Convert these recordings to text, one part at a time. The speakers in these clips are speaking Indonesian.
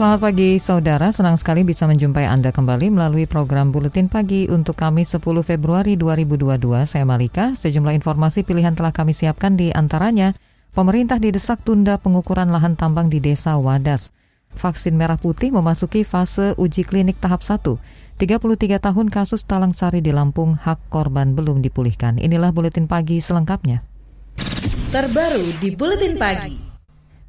Selamat pagi saudara, senang sekali bisa menjumpai Anda kembali melalui program Buletin Pagi untuk kami 10 Februari 2022. Saya Malika, sejumlah informasi pilihan telah kami siapkan di antaranya, pemerintah didesak tunda pengukuran lahan tambang di desa Wadas. Vaksin merah putih memasuki fase uji klinik tahap 1. 33 tahun kasus talang sari di Lampung, hak korban belum dipulihkan. Inilah Buletin Pagi selengkapnya. Terbaru di Buletin Pagi.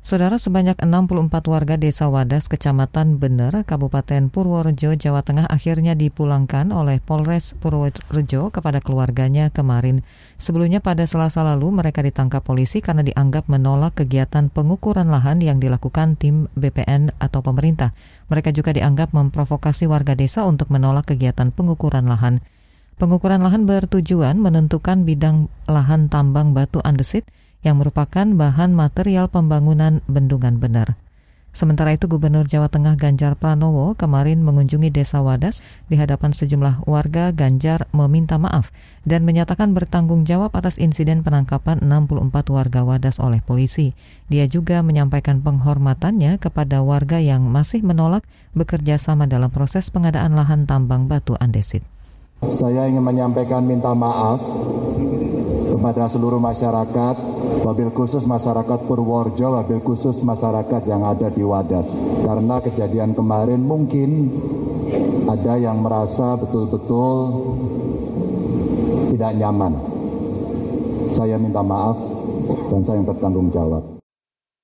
Saudara sebanyak 64 warga desa Wadas, Kecamatan Bener, Kabupaten Purworejo, Jawa Tengah akhirnya dipulangkan oleh Polres Purworejo kepada keluarganya kemarin. Sebelumnya pada selasa lalu mereka ditangkap polisi karena dianggap menolak kegiatan pengukuran lahan yang dilakukan tim BPN atau pemerintah. Mereka juga dianggap memprovokasi warga desa untuk menolak kegiatan pengukuran lahan. Pengukuran lahan bertujuan menentukan bidang lahan tambang batu andesit yang merupakan bahan material pembangunan bendungan benar. Sementara itu Gubernur Jawa Tengah Ganjar Pranowo kemarin mengunjungi Desa Wadas di hadapan sejumlah warga Ganjar meminta maaf dan menyatakan bertanggung jawab atas insiden penangkapan 64 warga Wadas oleh polisi. Dia juga menyampaikan penghormatannya kepada warga yang masih menolak bekerja sama dalam proses pengadaan lahan tambang batu andesit. Saya ingin menyampaikan minta maaf kepada seluruh masyarakat, wabil khusus masyarakat Purworejo, wabil khusus masyarakat yang ada di Wadas. Karena kejadian kemarin mungkin ada yang merasa betul-betul tidak nyaman. Saya minta maaf dan saya yang bertanggung jawab.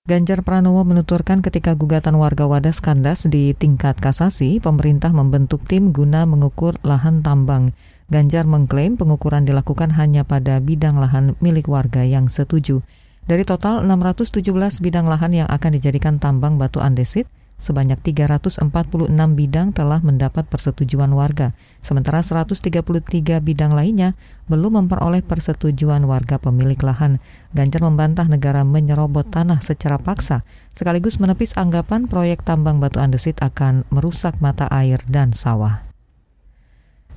Ganjar Pranowo menuturkan ketika gugatan warga Wadas kandas di tingkat kasasi, pemerintah membentuk tim guna mengukur lahan tambang. Ganjar mengklaim pengukuran dilakukan hanya pada bidang lahan milik warga yang setuju. Dari total 617 bidang lahan yang akan dijadikan tambang batu andesit, sebanyak 346 bidang telah mendapat persetujuan warga, sementara 133 bidang lainnya belum memperoleh persetujuan warga pemilik lahan. Ganjar membantah negara menyerobot tanah secara paksa, sekaligus menepis anggapan proyek tambang batu andesit akan merusak mata air dan sawah.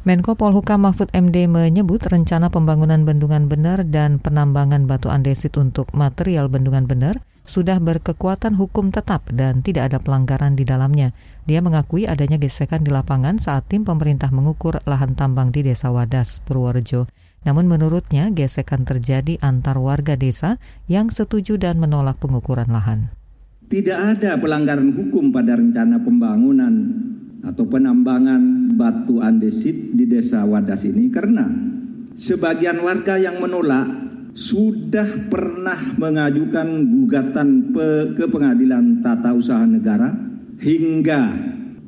Menko Polhukam Mahfud MD menyebut rencana pembangunan bendungan benar dan penambangan batu andesit untuk material bendungan benar sudah berkekuatan hukum tetap dan tidak ada pelanggaran di dalamnya. Dia mengakui adanya gesekan di lapangan saat tim pemerintah mengukur lahan tambang di Desa Wadas, Purworejo. Namun menurutnya gesekan terjadi antar warga desa yang setuju dan menolak pengukuran lahan. Tidak ada pelanggaran hukum pada rencana pembangunan atau penambangan batu andesit di desa Wadas ini karena sebagian warga yang menolak sudah pernah mengajukan gugatan pe ke pengadilan tata usaha negara hingga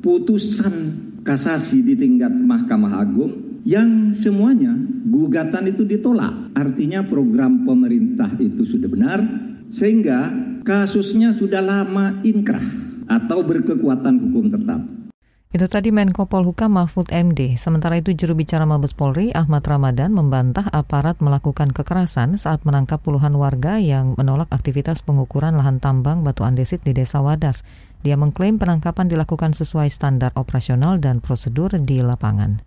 putusan kasasi di tingkat Mahkamah Agung yang semuanya gugatan itu ditolak. Artinya program pemerintah itu sudah benar sehingga kasusnya sudah lama inkrah atau berkekuatan hukum tetap. Itu tadi Menko Polhukam Mahfud MD. Sementara itu juru bicara Mabes Polri Ahmad Ramadan membantah aparat melakukan kekerasan saat menangkap puluhan warga yang menolak aktivitas pengukuran lahan tambang batu andesit di Desa Wadas. Dia mengklaim penangkapan dilakukan sesuai standar operasional dan prosedur di lapangan.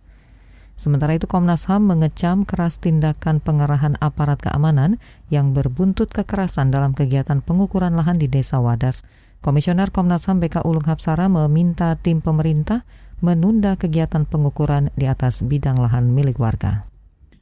Sementara itu Komnas HAM mengecam keras tindakan pengerahan aparat keamanan yang berbuntut kekerasan dalam kegiatan pengukuran lahan di Desa Wadas. Komisioner Komnas HAM BK Ulung Hapsara meminta tim pemerintah menunda kegiatan pengukuran di atas bidang lahan milik warga.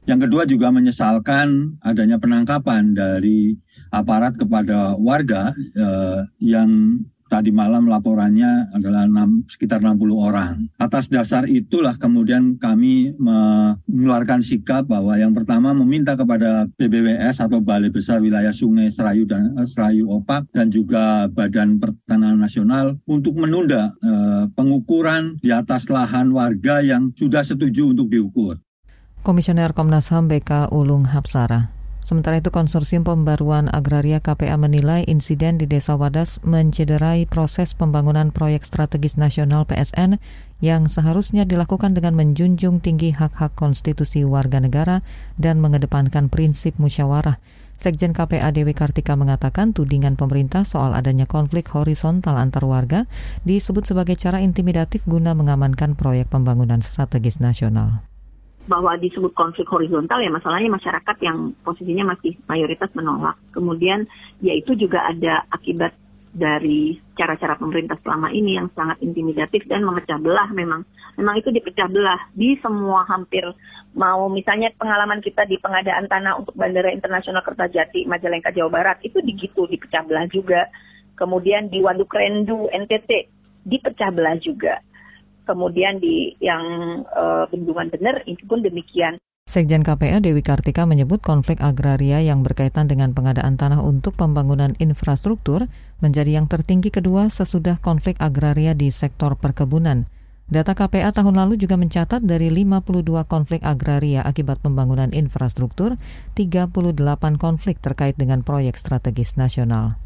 Yang kedua juga menyesalkan adanya penangkapan dari aparat kepada warga eh, yang tadi malam laporannya adalah 6, sekitar 60 orang. Atas dasar itulah kemudian kami mengeluarkan sikap bahwa yang pertama meminta kepada BBWS atau Balai Besar Wilayah Sungai Serayu dan eh, Serayu Opak dan juga Badan Pertanahan Nasional untuk menunda eh, pengukuran di atas lahan warga yang sudah setuju untuk diukur. Komisioner Komnas HAM BK Ulung Hapsara. Sementara itu Konsorsium Pembaruan Agraria KPA menilai insiden di Desa Wadas mencederai proses pembangunan proyek strategis nasional PSN yang seharusnya dilakukan dengan menjunjung tinggi hak-hak konstitusi warga negara dan mengedepankan prinsip musyawarah. Sekjen KPA Dewi Kartika mengatakan tudingan pemerintah soal adanya konflik horizontal antar warga disebut sebagai cara intimidatif guna mengamankan proyek pembangunan strategis nasional bahwa disebut konflik horizontal ya masalahnya masyarakat yang posisinya masih mayoritas menolak. Kemudian ya itu juga ada akibat dari cara-cara pemerintah selama ini yang sangat intimidatif dan memecah belah memang. Memang itu dipecah belah di semua hampir mau misalnya pengalaman kita di pengadaan tanah untuk Bandara Internasional Kertajati Majalengka Jawa Barat itu digitu dipecah belah juga. Kemudian di Waduk Rendu NTT dipecah belah juga kemudian di yang uh, bendungan bener itu pun demikian. Sekjen KPA Dewi Kartika menyebut konflik agraria yang berkaitan dengan pengadaan tanah untuk pembangunan infrastruktur menjadi yang tertinggi kedua sesudah konflik agraria di sektor perkebunan. Data KPA tahun lalu juga mencatat dari 52 konflik agraria akibat pembangunan infrastruktur, 38 konflik terkait dengan proyek strategis nasional.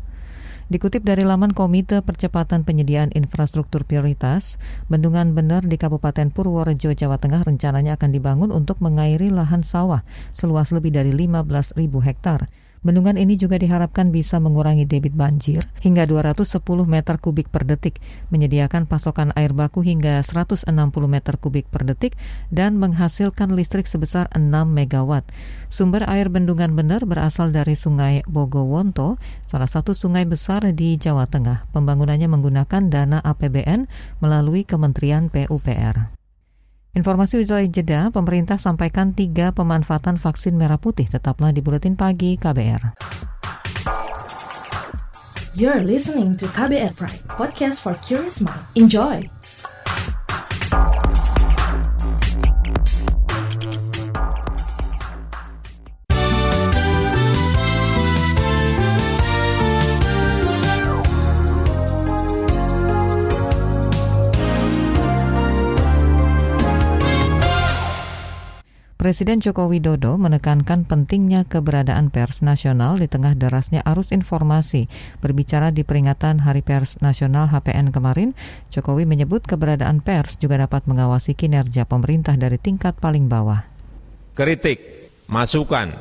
Dikutip dari laman Komite Percepatan Penyediaan Infrastruktur Prioritas, Bendungan Bener di Kabupaten Purworejo, Jawa Tengah rencananya akan dibangun untuk mengairi lahan sawah seluas lebih dari 15.000 hektar. Bendungan ini juga diharapkan bisa mengurangi debit banjir hingga 210 meter kubik per detik, menyediakan pasokan air baku hingga 160 meter kubik per detik, dan menghasilkan listrik sebesar 6 megawatt. Sumber air bendungan bener berasal dari Sungai Bogowonto, salah satu sungai besar di Jawa Tengah. Pembangunannya menggunakan dana APBN melalui Kementerian PUPR. Informasi wilayah jeda, pemerintah sampaikan tiga pemanfaatan vaksin merah putih. Tetaplah di Buletin Pagi KBR. You're listening to KBR Pride, podcast for curious mind. Enjoy! Presiden Joko Widodo menekankan pentingnya keberadaan pers nasional di tengah derasnya arus informasi. Berbicara di peringatan Hari Pers Nasional HPN kemarin, Jokowi menyebut keberadaan pers juga dapat mengawasi kinerja pemerintah dari tingkat paling bawah. Kritik, masukan,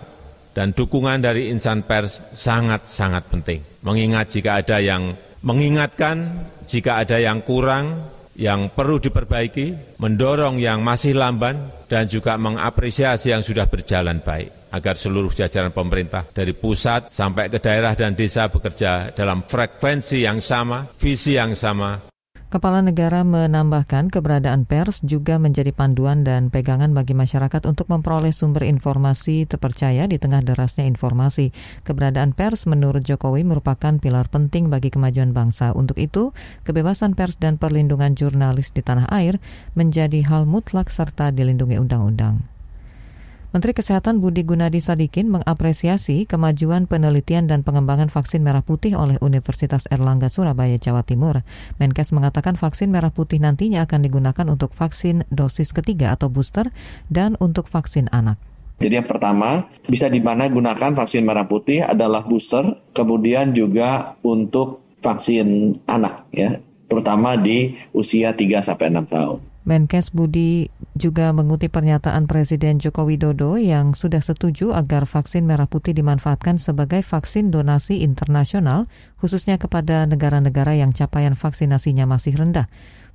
dan dukungan dari insan pers sangat-sangat penting. Mengingat jika ada yang mengingatkan, jika ada yang kurang, yang perlu diperbaiki, mendorong yang masih lamban, dan juga mengapresiasi yang sudah berjalan baik agar seluruh jajaran pemerintah dari pusat sampai ke daerah dan desa bekerja dalam frekuensi yang sama, visi yang sama, Kepala negara menambahkan keberadaan pers juga menjadi panduan dan pegangan bagi masyarakat untuk memperoleh sumber informasi terpercaya di tengah derasnya informasi. Keberadaan pers menurut Jokowi merupakan pilar penting bagi kemajuan bangsa. Untuk itu, kebebasan pers dan perlindungan jurnalis di tanah air menjadi hal mutlak serta dilindungi undang-undang. Menteri Kesehatan Budi Gunadi Sadikin mengapresiasi kemajuan penelitian dan pengembangan vaksin merah putih oleh Universitas Erlangga Surabaya, Jawa Timur. Menkes mengatakan vaksin merah putih nantinya akan digunakan untuk vaksin dosis ketiga atau booster dan untuk vaksin anak. Jadi yang pertama bisa di mana gunakan vaksin merah putih adalah booster, kemudian juga untuk vaksin anak ya, terutama di usia 3 sampai 6 tahun. Menkes Budi juga mengutip pernyataan Presiden Joko Widodo yang sudah setuju agar vaksin merah putih dimanfaatkan sebagai vaksin donasi internasional, khususnya kepada negara-negara yang capaian vaksinasinya masih rendah.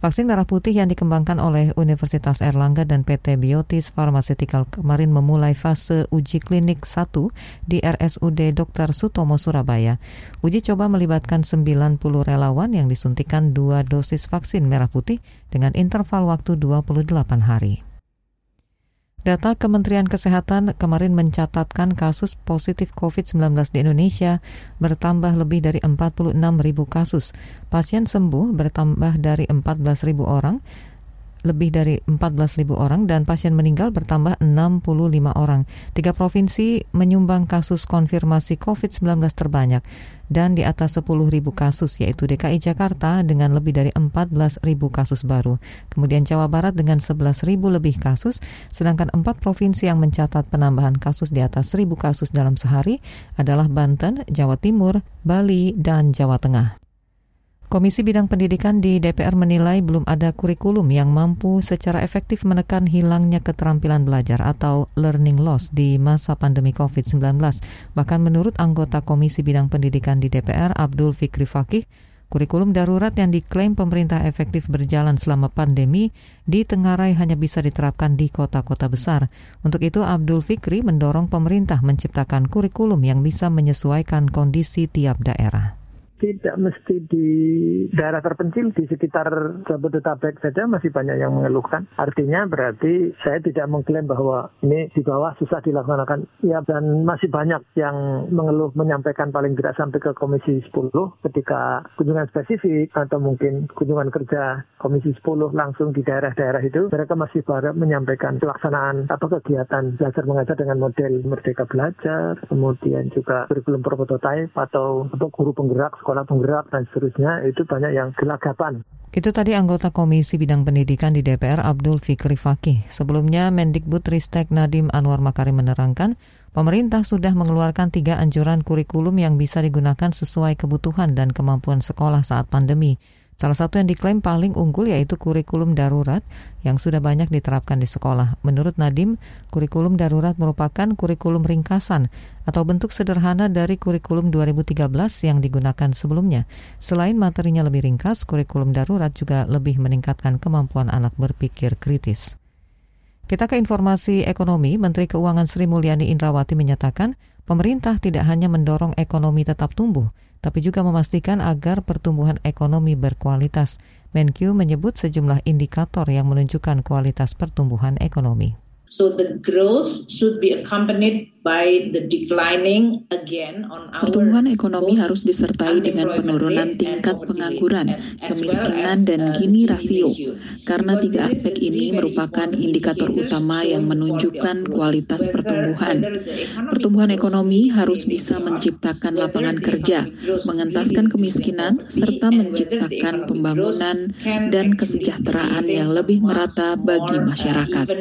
Vaksin merah putih yang dikembangkan oleh Universitas Erlangga dan PT Biotis Pharmaceutical kemarin memulai fase uji klinik 1 di RSUD Dr. Sutomo Surabaya. Uji coba melibatkan 90 relawan yang disuntikan dua dosis vaksin merah putih dengan interval waktu 28 hari. Data Kementerian Kesehatan kemarin mencatatkan kasus positif COVID-19 di Indonesia bertambah lebih dari 46 ribu kasus. Pasien sembuh bertambah dari 14 ribu orang, lebih dari 14.000 orang dan pasien meninggal bertambah 65 orang. Tiga provinsi menyumbang kasus konfirmasi COVID-19 terbanyak dan di atas 10.000 kasus yaitu DKI Jakarta dengan lebih dari 14.000 kasus baru. Kemudian Jawa Barat dengan 11.000 lebih kasus, sedangkan empat provinsi yang mencatat penambahan kasus di atas 1.000 kasus dalam sehari adalah Banten, Jawa Timur, Bali, dan Jawa Tengah. Komisi Bidang Pendidikan di DPR menilai belum ada kurikulum yang mampu secara efektif menekan hilangnya keterampilan belajar atau learning loss di masa pandemi COVID-19. Bahkan menurut anggota Komisi Bidang Pendidikan di DPR, Abdul Fikri Fakih, kurikulum darurat yang diklaim pemerintah efektif berjalan selama pandemi di Tenggarai hanya bisa diterapkan di kota-kota besar. Untuk itu, Abdul Fikri mendorong pemerintah menciptakan kurikulum yang bisa menyesuaikan kondisi tiap daerah tidak mesti di daerah terpencil di sekitar Jabodetabek saja masih banyak yang mengeluhkan. Artinya berarti saya tidak mengklaim bahwa ini di bawah susah dilaksanakan. Ya dan masih banyak yang mengeluh menyampaikan paling tidak sampai ke Komisi 10 ketika kunjungan spesifik atau mungkin kunjungan kerja Komisi 10 langsung di daerah-daerah itu mereka masih banyak menyampaikan pelaksanaan atau kegiatan belajar mengajar dengan model Merdeka Belajar, kemudian juga kurikulum prototype atau guru penggerak sekolah sekolah penggerak dan seterusnya itu banyak yang gelagapan. Itu tadi anggota Komisi Bidang Pendidikan di DPR Abdul Fikri Fakih. Sebelumnya Mendikbud Ristek Nadim Anwar Makarim menerangkan, pemerintah sudah mengeluarkan tiga anjuran kurikulum yang bisa digunakan sesuai kebutuhan dan kemampuan sekolah saat pandemi. Salah satu yang diklaim paling unggul yaitu kurikulum darurat yang sudah banyak diterapkan di sekolah. Menurut Nadim, kurikulum darurat merupakan kurikulum ringkasan atau bentuk sederhana dari kurikulum 2013 yang digunakan sebelumnya. Selain materinya lebih ringkas, kurikulum darurat juga lebih meningkatkan kemampuan anak berpikir kritis. Kita ke informasi ekonomi, Menteri Keuangan Sri Mulyani Indrawati menyatakan pemerintah tidak hanya mendorong ekonomi tetap tumbuh, tapi juga memastikan agar pertumbuhan ekonomi berkualitas. Menkyu menyebut sejumlah indikator yang menunjukkan kualitas pertumbuhan ekonomi. So the growth should be accompanied Pertumbuhan ekonomi harus disertai dengan penurunan tingkat pengangguran, kemiskinan, dan gini rasio, karena tiga aspek ini merupakan indikator utama yang menunjukkan kualitas pertumbuhan. Pertumbuhan ekonomi harus bisa menciptakan lapangan kerja, mengentaskan kemiskinan, serta menciptakan pembangunan dan kesejahteraan yang lebih merata bagi masyarakat.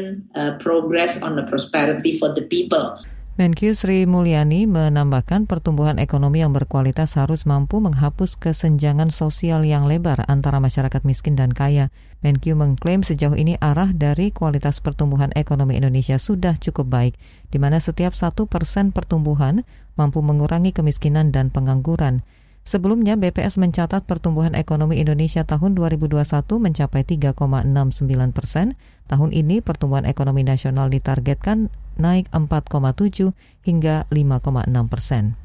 Menkyu Sri Mulyani menambahkan pertumbuhan ekonomi yang berkualitas harus mampu menghapus kesenjangan sosial yang lebar antara masyarakat miskin dan kaya. Menkyu mengklaim sejauh ini arah dari kualitas pertumbuhan ekonomi Indonesia sudah cukup baik, di mana setiap satu persen pertumbuhan mampu mengurangi kemiskinan dan pengangguran. Sebelumnya, BPS mencatat pertumbuhan ekonomi Indonesia tahun 2021 mencapai 3,69 persen. Tahun ini pertumbuhan ekonomi nasional ditargetkan naik 4,7 hingga 5,6 persen.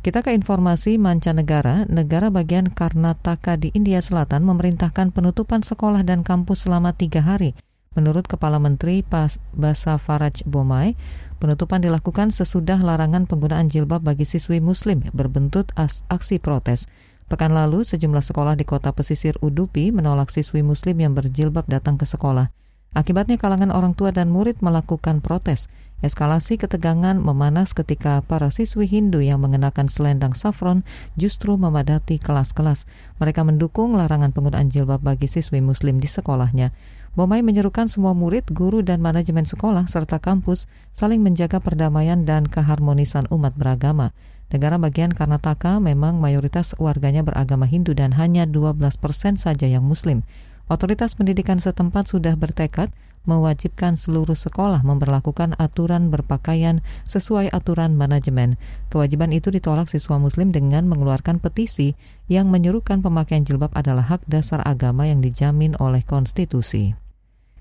Kita ke informasi mancanegara, negara bagian Karnataka di India Selatan memerintahkan penutupan sekolah dan kampus selama tiga hari. Menurut Kepala Menteri Pas Basa Faraj Bomai, penutupan dilakukan sesudah larangan penggunaan jilbab bagi siswi muslim berbentuk aksi protes. Pekan lalu, sejumlah sekolah di kota pesisir Udupi menolak siswi muslim yang berjilbab datang ke sekolah. Akibatnya kalangan orang tua dan murid melakukan protes. Eskalasi ketegangan memanas ketika para siswi Hindu yang mengenakan selendang saffron justru memadati kelas-kelas. Mereka mendukung larangan penggunaan jilbab bagi siswi muslim di sekolahnya. Bomai menyerukan semua murid, guru, dan manajemen sekolah serta kampus saling menjaga perdamaian dan keharmonisan umat beragama. Negara bagian Karnataka memang mayoritas warganya beragama Hindu dan hanya 12 persen saja yang Muslim. Otoritas pendidikan setempat sudah bertekad mewajibkan seluruh sekolah memperlakukan aturan berpakaian sesuai aturan manajemen. Kewajiban itu ditolak siswa muslim dengan mengeluarkan petisi yang menyerukan pemakaian jilbab adalah hak dasar agama yang dijamin oleh konstitusi.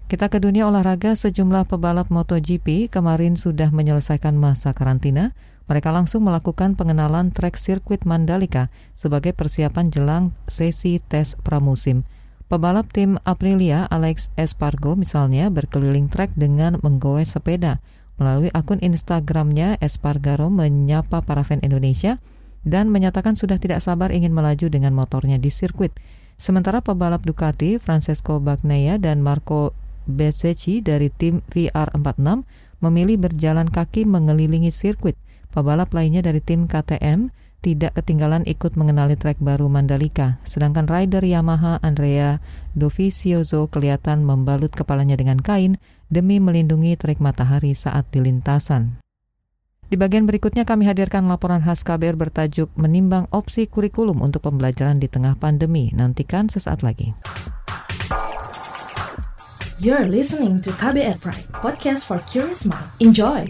Kita ke dunia olahraga, sejumlah pebalap MotoGP kemarin sudah menyelesaikan masa karantina. Mereka langsung melakukan pengenalan trek sirkuit Mandalika sebagai persiapan jelang sesi tes pramusim. Pebalap tim Aprilia Alex Espargo misalnya berkeliling trek dengan menggoes sepeda. Melalui akun Instagramnya, Espargaro menyapa para fan Indonesia dan menyatakan sudah tidak sabar ingin melaju dengan motornya di sirkuit. Sementara pebalap Ducati, Francesco Bagnaia dan Marco Bezzecchi dari tim VR46 memilih berjalan kaki mengelilingi sirkuit. Pebalap lainnya dari tim KTM, tidak ketinggalan ikut mengenali trek baru Mandalika. Sedangkan rider Yamaha Andrea Dovizioso kelihatan membalut kepalanya dengan kain demi melindungi trek matahari saat di lintasan. Di bagian berikutnya kami hadirkan laporan khas KBR bertajuk Menimbang Opsi Kurikulum untuk Pembelajaran di Tengah Pandemi. Nantikan sesaat lagi. You're listening to KBR Pride, podcast for curious mind. Enjoy!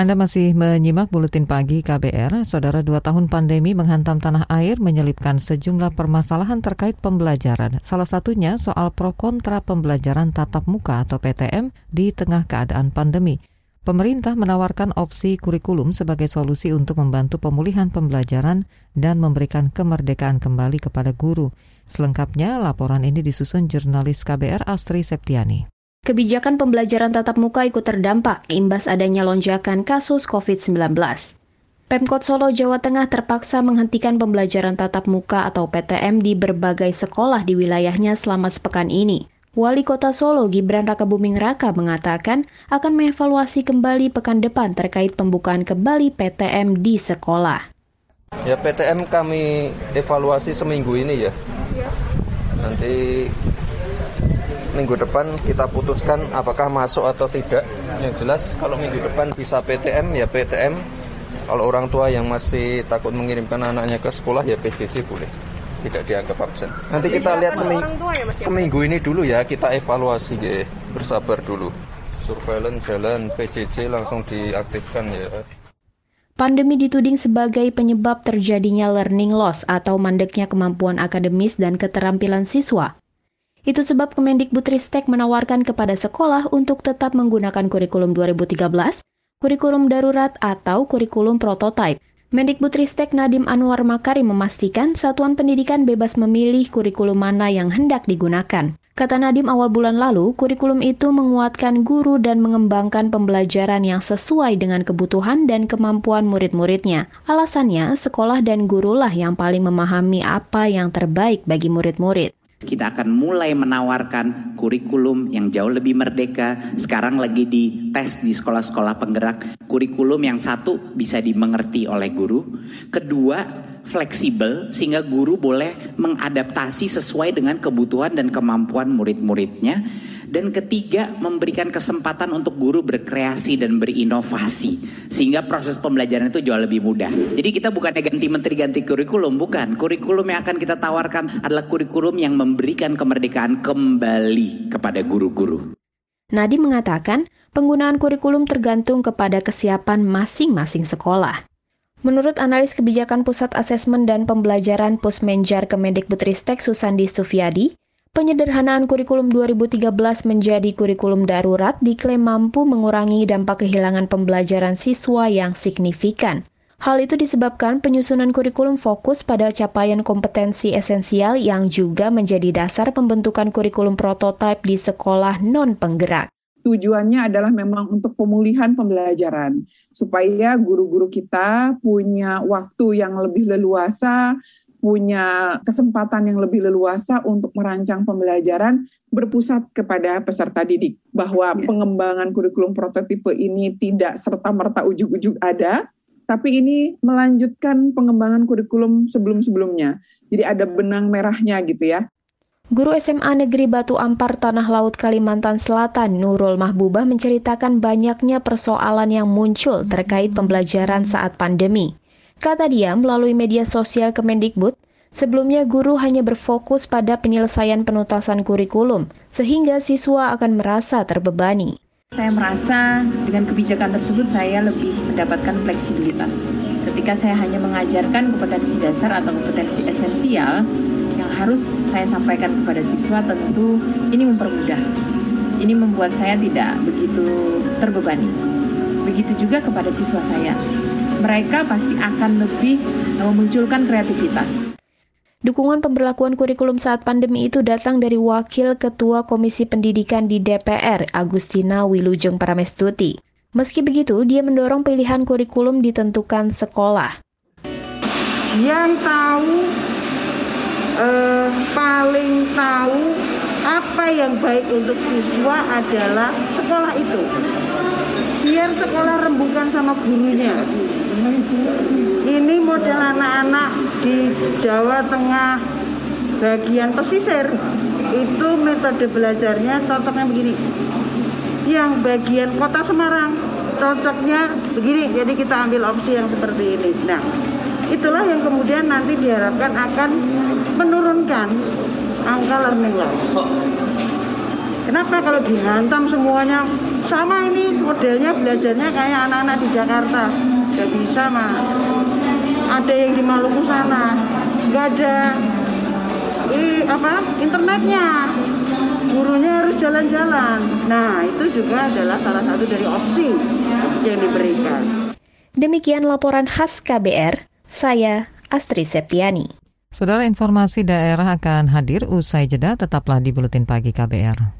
Anda masih menyimak Buletin Pagi KBR. Saudara dua tahun pandemi menghantam tanah air menyelipkan sejumlah permasalahan terkait pembelajaran. Salah satunya soal pro kontra pembelajaran tatap muka atau PTM di tengah keadaan pandemi. Pemerintah menawarkan opsi kurikulum sebagai solusi untuk membantu pemulihan pembelajaran dan memberikan kemerdekaan kembali kepada guru. Selengkapnya, laporan ini disusun jurnalis KBR Astri Septiani. Kebijakan pembelajaran tatap muka ikut terdampak imbas adanya lonjakan kasus COVID-19. Pemkot Solo, Jawa Tengah terpaksa menghentikan pembelajaran tatap muka atau PTM di berbagai sekolah di wilayahnya selama sepekan ini. Wali Kota Solo Gibran Rakabuming Raka mengatakan akan mengevaluasi kembali pekan depan terkait pembukaan kembali PTM di sekolah. Ya PTM kami evaluasi seminggu ini ya. Nanti minggu depan kita putuskan apakah masuk atau tidak. Yang jelas kalau minggu depan bisa PTM ya PTM. Kalau orang tua yang masih takut mengirimkan anaknya ke sekolah ya PJJ boleh. Tidak dianggap absen. Nanti kita lihat seminggu, seminggu ini dulu ya kita evaluasi ya. Bersabar dulu. Surveillance jalan PJJ langsung diaktifkan ya. Pandemi dituding sebagai penyebab terjadinya learning loss atau mandeknya kemampuan akademis dan keterampilan siswa. Itu sebab Kemendikbudristek menawarkan kepada sekolah untuk tetap menggunakan kurikulum 2013, kurikulum darurat atau kurikulum prototipe. Mendikbudristek Nadim Anwar Makarim memastikan satuan pendidikan bebas memilih kurikulum mana yang hendak digunakan. Kata Nadim awal bulan lalu, kurikulum itu menguatkan guru dan mengembangkan pembelajaran yang sesuai dengan kebutuhan dan kemampuan murid-muridnya. Alasannya, sekolah dan gurulah yang paling memahami apa yang terbaik bagi murid-murid. Kita akan mulai menawarkan kurikulum yang jauh lebih merdeka. Sekarang lagi di tes di sekolah-sekolah penggerak. Kurikulum yang satu bisa dimengerti oleh guru. Kedua, fleksibel sehingga guru boleh mengadaptasi sesuai dengan kebutuhan dan kemampuan murid-muridnya. Dan ketiga, memberikan kesempatan untuk guru berkreasi dan berinovasi. Sehingga proses pembelajaran itu jauh lebih mudah. Jadi kita bukan ganti menteri ganti kurikulum, bukan. Kurikulum yang akan kita tawarkan adalah kurikulum yang memberikan kemerdekaan kembali kepada guru-guru. Nadi mengatakan, penggunaan kurikulum tergantung kepada kesiapan masing-masing sekolah. Menurut analis kebijakan Pusat Asesmen dan Pembelajaran Pusmenjar Kemendikbudristek Susandi Sufyadi, Penyederhanaan kurikulum 2013 menjadi kurikulum darurat diklaim mampu mengurangi dampak kehilangan pembelajaran siswa yang signifikan. Hal itu disebabkan penyusunan kurikulum fokus pada capaian kompetensi esensial yang juga menjadi dasar pembentukan kurikulum prototipe di sekolah non-penggerak. Tujuannya adalah memang untuk pemulihan pembelajaran, supaya guru-guru kita punya waktu yang lebih leluasa, punya kesempatan yang lebih leluasa untuk merancang pembelajaran berpusat kepada peserta didik bahwa ya. pengembangan kurikulum prototipe ini tidak serta merta ujuk-ujuk ada tapi ini melanjutkan pengembangan kurikulum sebelum-sebelumnya. Jadi ada benang merahnya gitu ya. Guru SMA Negeri Batu Ampar Tanah Laut Kalimantan Selatan Nurul Mahbubah menceritakan banyaknya persoalan yang muncul terkait pembelajaran saat pandemi. Kata dia melalui media sosial Kemendikbud, sebelumnya guru hanya berfokus pada penyelesaian penuntasan kurikulum, sehingga siswa akan merasa terbebani. Saya merasa dengan kebijakan tersebut saya lebih mendapatkan fleksibilitas. Ketika saya hanya mengajarkan kompetensi dasar atau kompetensi esensial, yang harus saya sampaikan kepada siswa tentu ini mempermudah. Ini membuat saya tidak begitu terbebani. Begitu juga kepada siswa saya. Mereka pasti akan lebih memunculkan kreativitas. Dukungan pemberlakuan kurikulum saat pandemi itu datang dari Wakil Ketua Komisi Pendidikan di DPR, Agustina Wilujeng Paramestuti. Meski begitu, dia mendorong pilihan kurikulum ditentukan sekolah. Yang tahu eh, paling tahu apa yang baik untuk siswa adalah sekolah itu. Biar sekolah rembukan sama gurunya. Ini model anak-anak di Jawa Tengah bagian pesisir itu metode belajarnya cocoknya begini. Yang bagian kota Semarang cocoknya begini. Jadi kita ambil opsi yang seperti ini. Nah, itulah yang kemudian nanti diharapkan akan menurunkan angka learning loss. Kenapa kalau dihantam semuanya sama ini modelnya belajarnya kayak anak-anak di Jakarta nggak bisa mah ada yang di Maluku sana. Nggak ada i, apa internetnya. Gurunya harus jalan-jalan. Nah itu juga adalah salah satu dari opsi yang diberikan. Demikian laporan khas KBR saya Astri Septiani. Saudara informasi daerah akan hadir. Usai jeda tetaplah di Buletin Pagi KBR.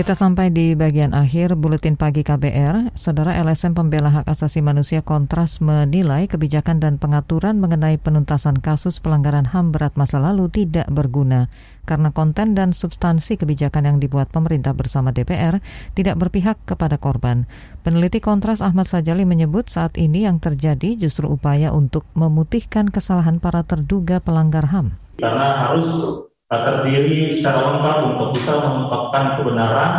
Kita sampai di bagian akhir Buletin Pagi KBR. Saudara LSM Pembela Hak Asasi Manusia Kontras menilai kebijakan dan pengaturan mengenai penuntasan kasus pelanggaran HAM berat masa lalu tidak berguna karena konten dan substansi kebijakan yang dibuat pemerintah bersama DPR tidak berpihak kepada korban. Peneliti Kontras Ahmad Sajali menyebut saat ini yang terjadi justru upaya untuk memutihkan kesalahan para terduga pelanggar HAM. Karena harus terdiri secara lengkap untuk bisa mengungkapkan kebenaran,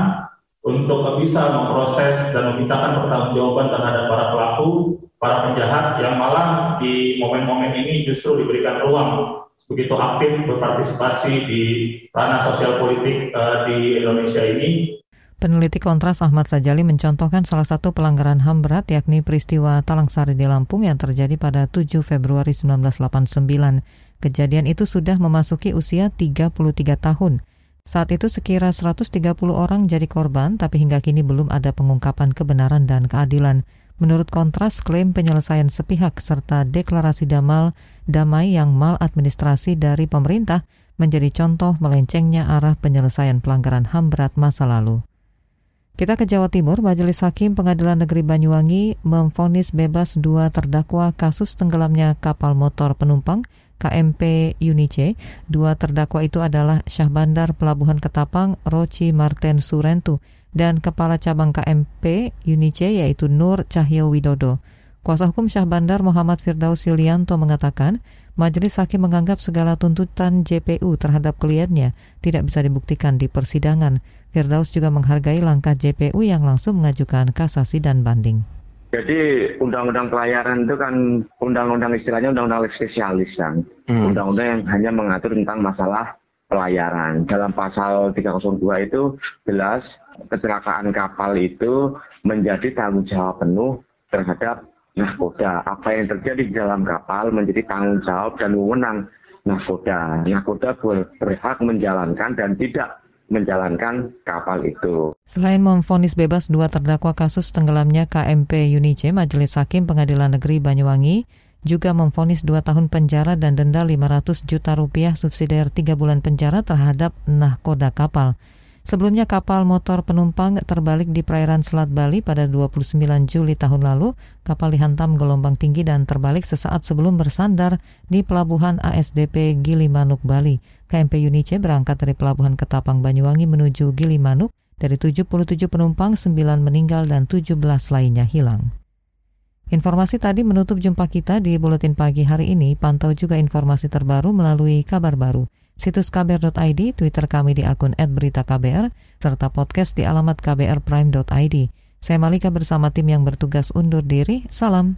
untuk bisa memproses dan memintakan pertanggungjawaban terhadap para pelaku, para penjahat yang malah di momen-momen ini justru diberikan ruang begitu aktif berpartisipasi di ranah sosial politik uh, di Indonesia ini. Peneliti Kontras Ahmad Sajali mencontohkan salah satu pelanggaran HAM berat yakni peristiwa Talang Sari di Lampung yang terjadi pada 7 Februari 1989. Kejadian itu sudah memasuki usia 33 tahun. Saat itu sekira 130 orang jadi korban, tapi hingga kini belum ada pengungkapan kebenaran dan keadilan. Menurut kontras, klaim penyelesaian sepihak serta deklarasi damal damai yang maladministrasi dari pemerintah menjadi contoh melencengnya arah penyelesaian pelanggaran HAM berat masa lalu. Kita ke Jawa Timur, Majelis Hakim Pengadilan Negeri Banyuwangi memfonis bebas dua terdakwa kasus tenggelamnya kapal motor penumpang KMP Unice. Dua terdakwa itu adalah Syah Bandar Pelabuhan Ketapang Roci Marten Surentu dan Kepala Cabang KMP Unice yaitu Nur Cahyo Widodo. Kuasa hukum Syah Bandar Muhammad Firdaus Yulianto mengatakan, majelis hakim menganggap segala tuntutan JPU terhadap kliennya tidak bisa dibuktikan di persidangan. Firdaus juga menghargai langkah JPU yang langsung mengajukan kasasi dan banding. Jadi undang-undang pelayaran itu kan undang-undang istilahnya undang-undang spesialis kan. Hmm. Undang-undang yang hanya mengatur tentang masalah pelayaran. Dalam pasal 302 itu jelas kecelakaan kapal itu menjadi tanggung jawab penuh terhadap nahkoda. Apa yang terjadi di dalam kapal menjadi tanggung jawab dan wewenang nahkoda. Nahkoda berhak menjalankan dan tidak menjalankan kapal itu. Selain memfonis bebas dua terdakwa kasus tenggelamnya KMP Unice, Majelis Hakim Pengadilan Negeri Banyuwangi juga memfonis dua tahun penjara dan denda 500 juta rupiah subsidiar tiga bulan penjara terhadap nahkoda kapal. Sebelumnya kapal motor penumpang terbalik di perairan Selat Bali pada 29 Juli tahun lalu. Kapal dihantam gelombang tinggi dan terbalik sesaat sebelum bersandar di pelabuhan ASDP Gilimanuk, Bali. KMP Unice berangkat dari pelabuhan Ketapang Banyuwangi menuju Gilimanuk. Dari 77 penumpang, 9 meninggal dan 17 lainnya hilang. Informasi tadi menutup jumpa kita di Buletin Pagi hari ini. Pantau juga informasi terbaru melalui kabar baru. Situs kbr.id, Twitter kami di akun @beritaKBR, serta podcast di alamat kbrprime.id. Saya Malika bersama tim yang bertugas undur diri. Salam.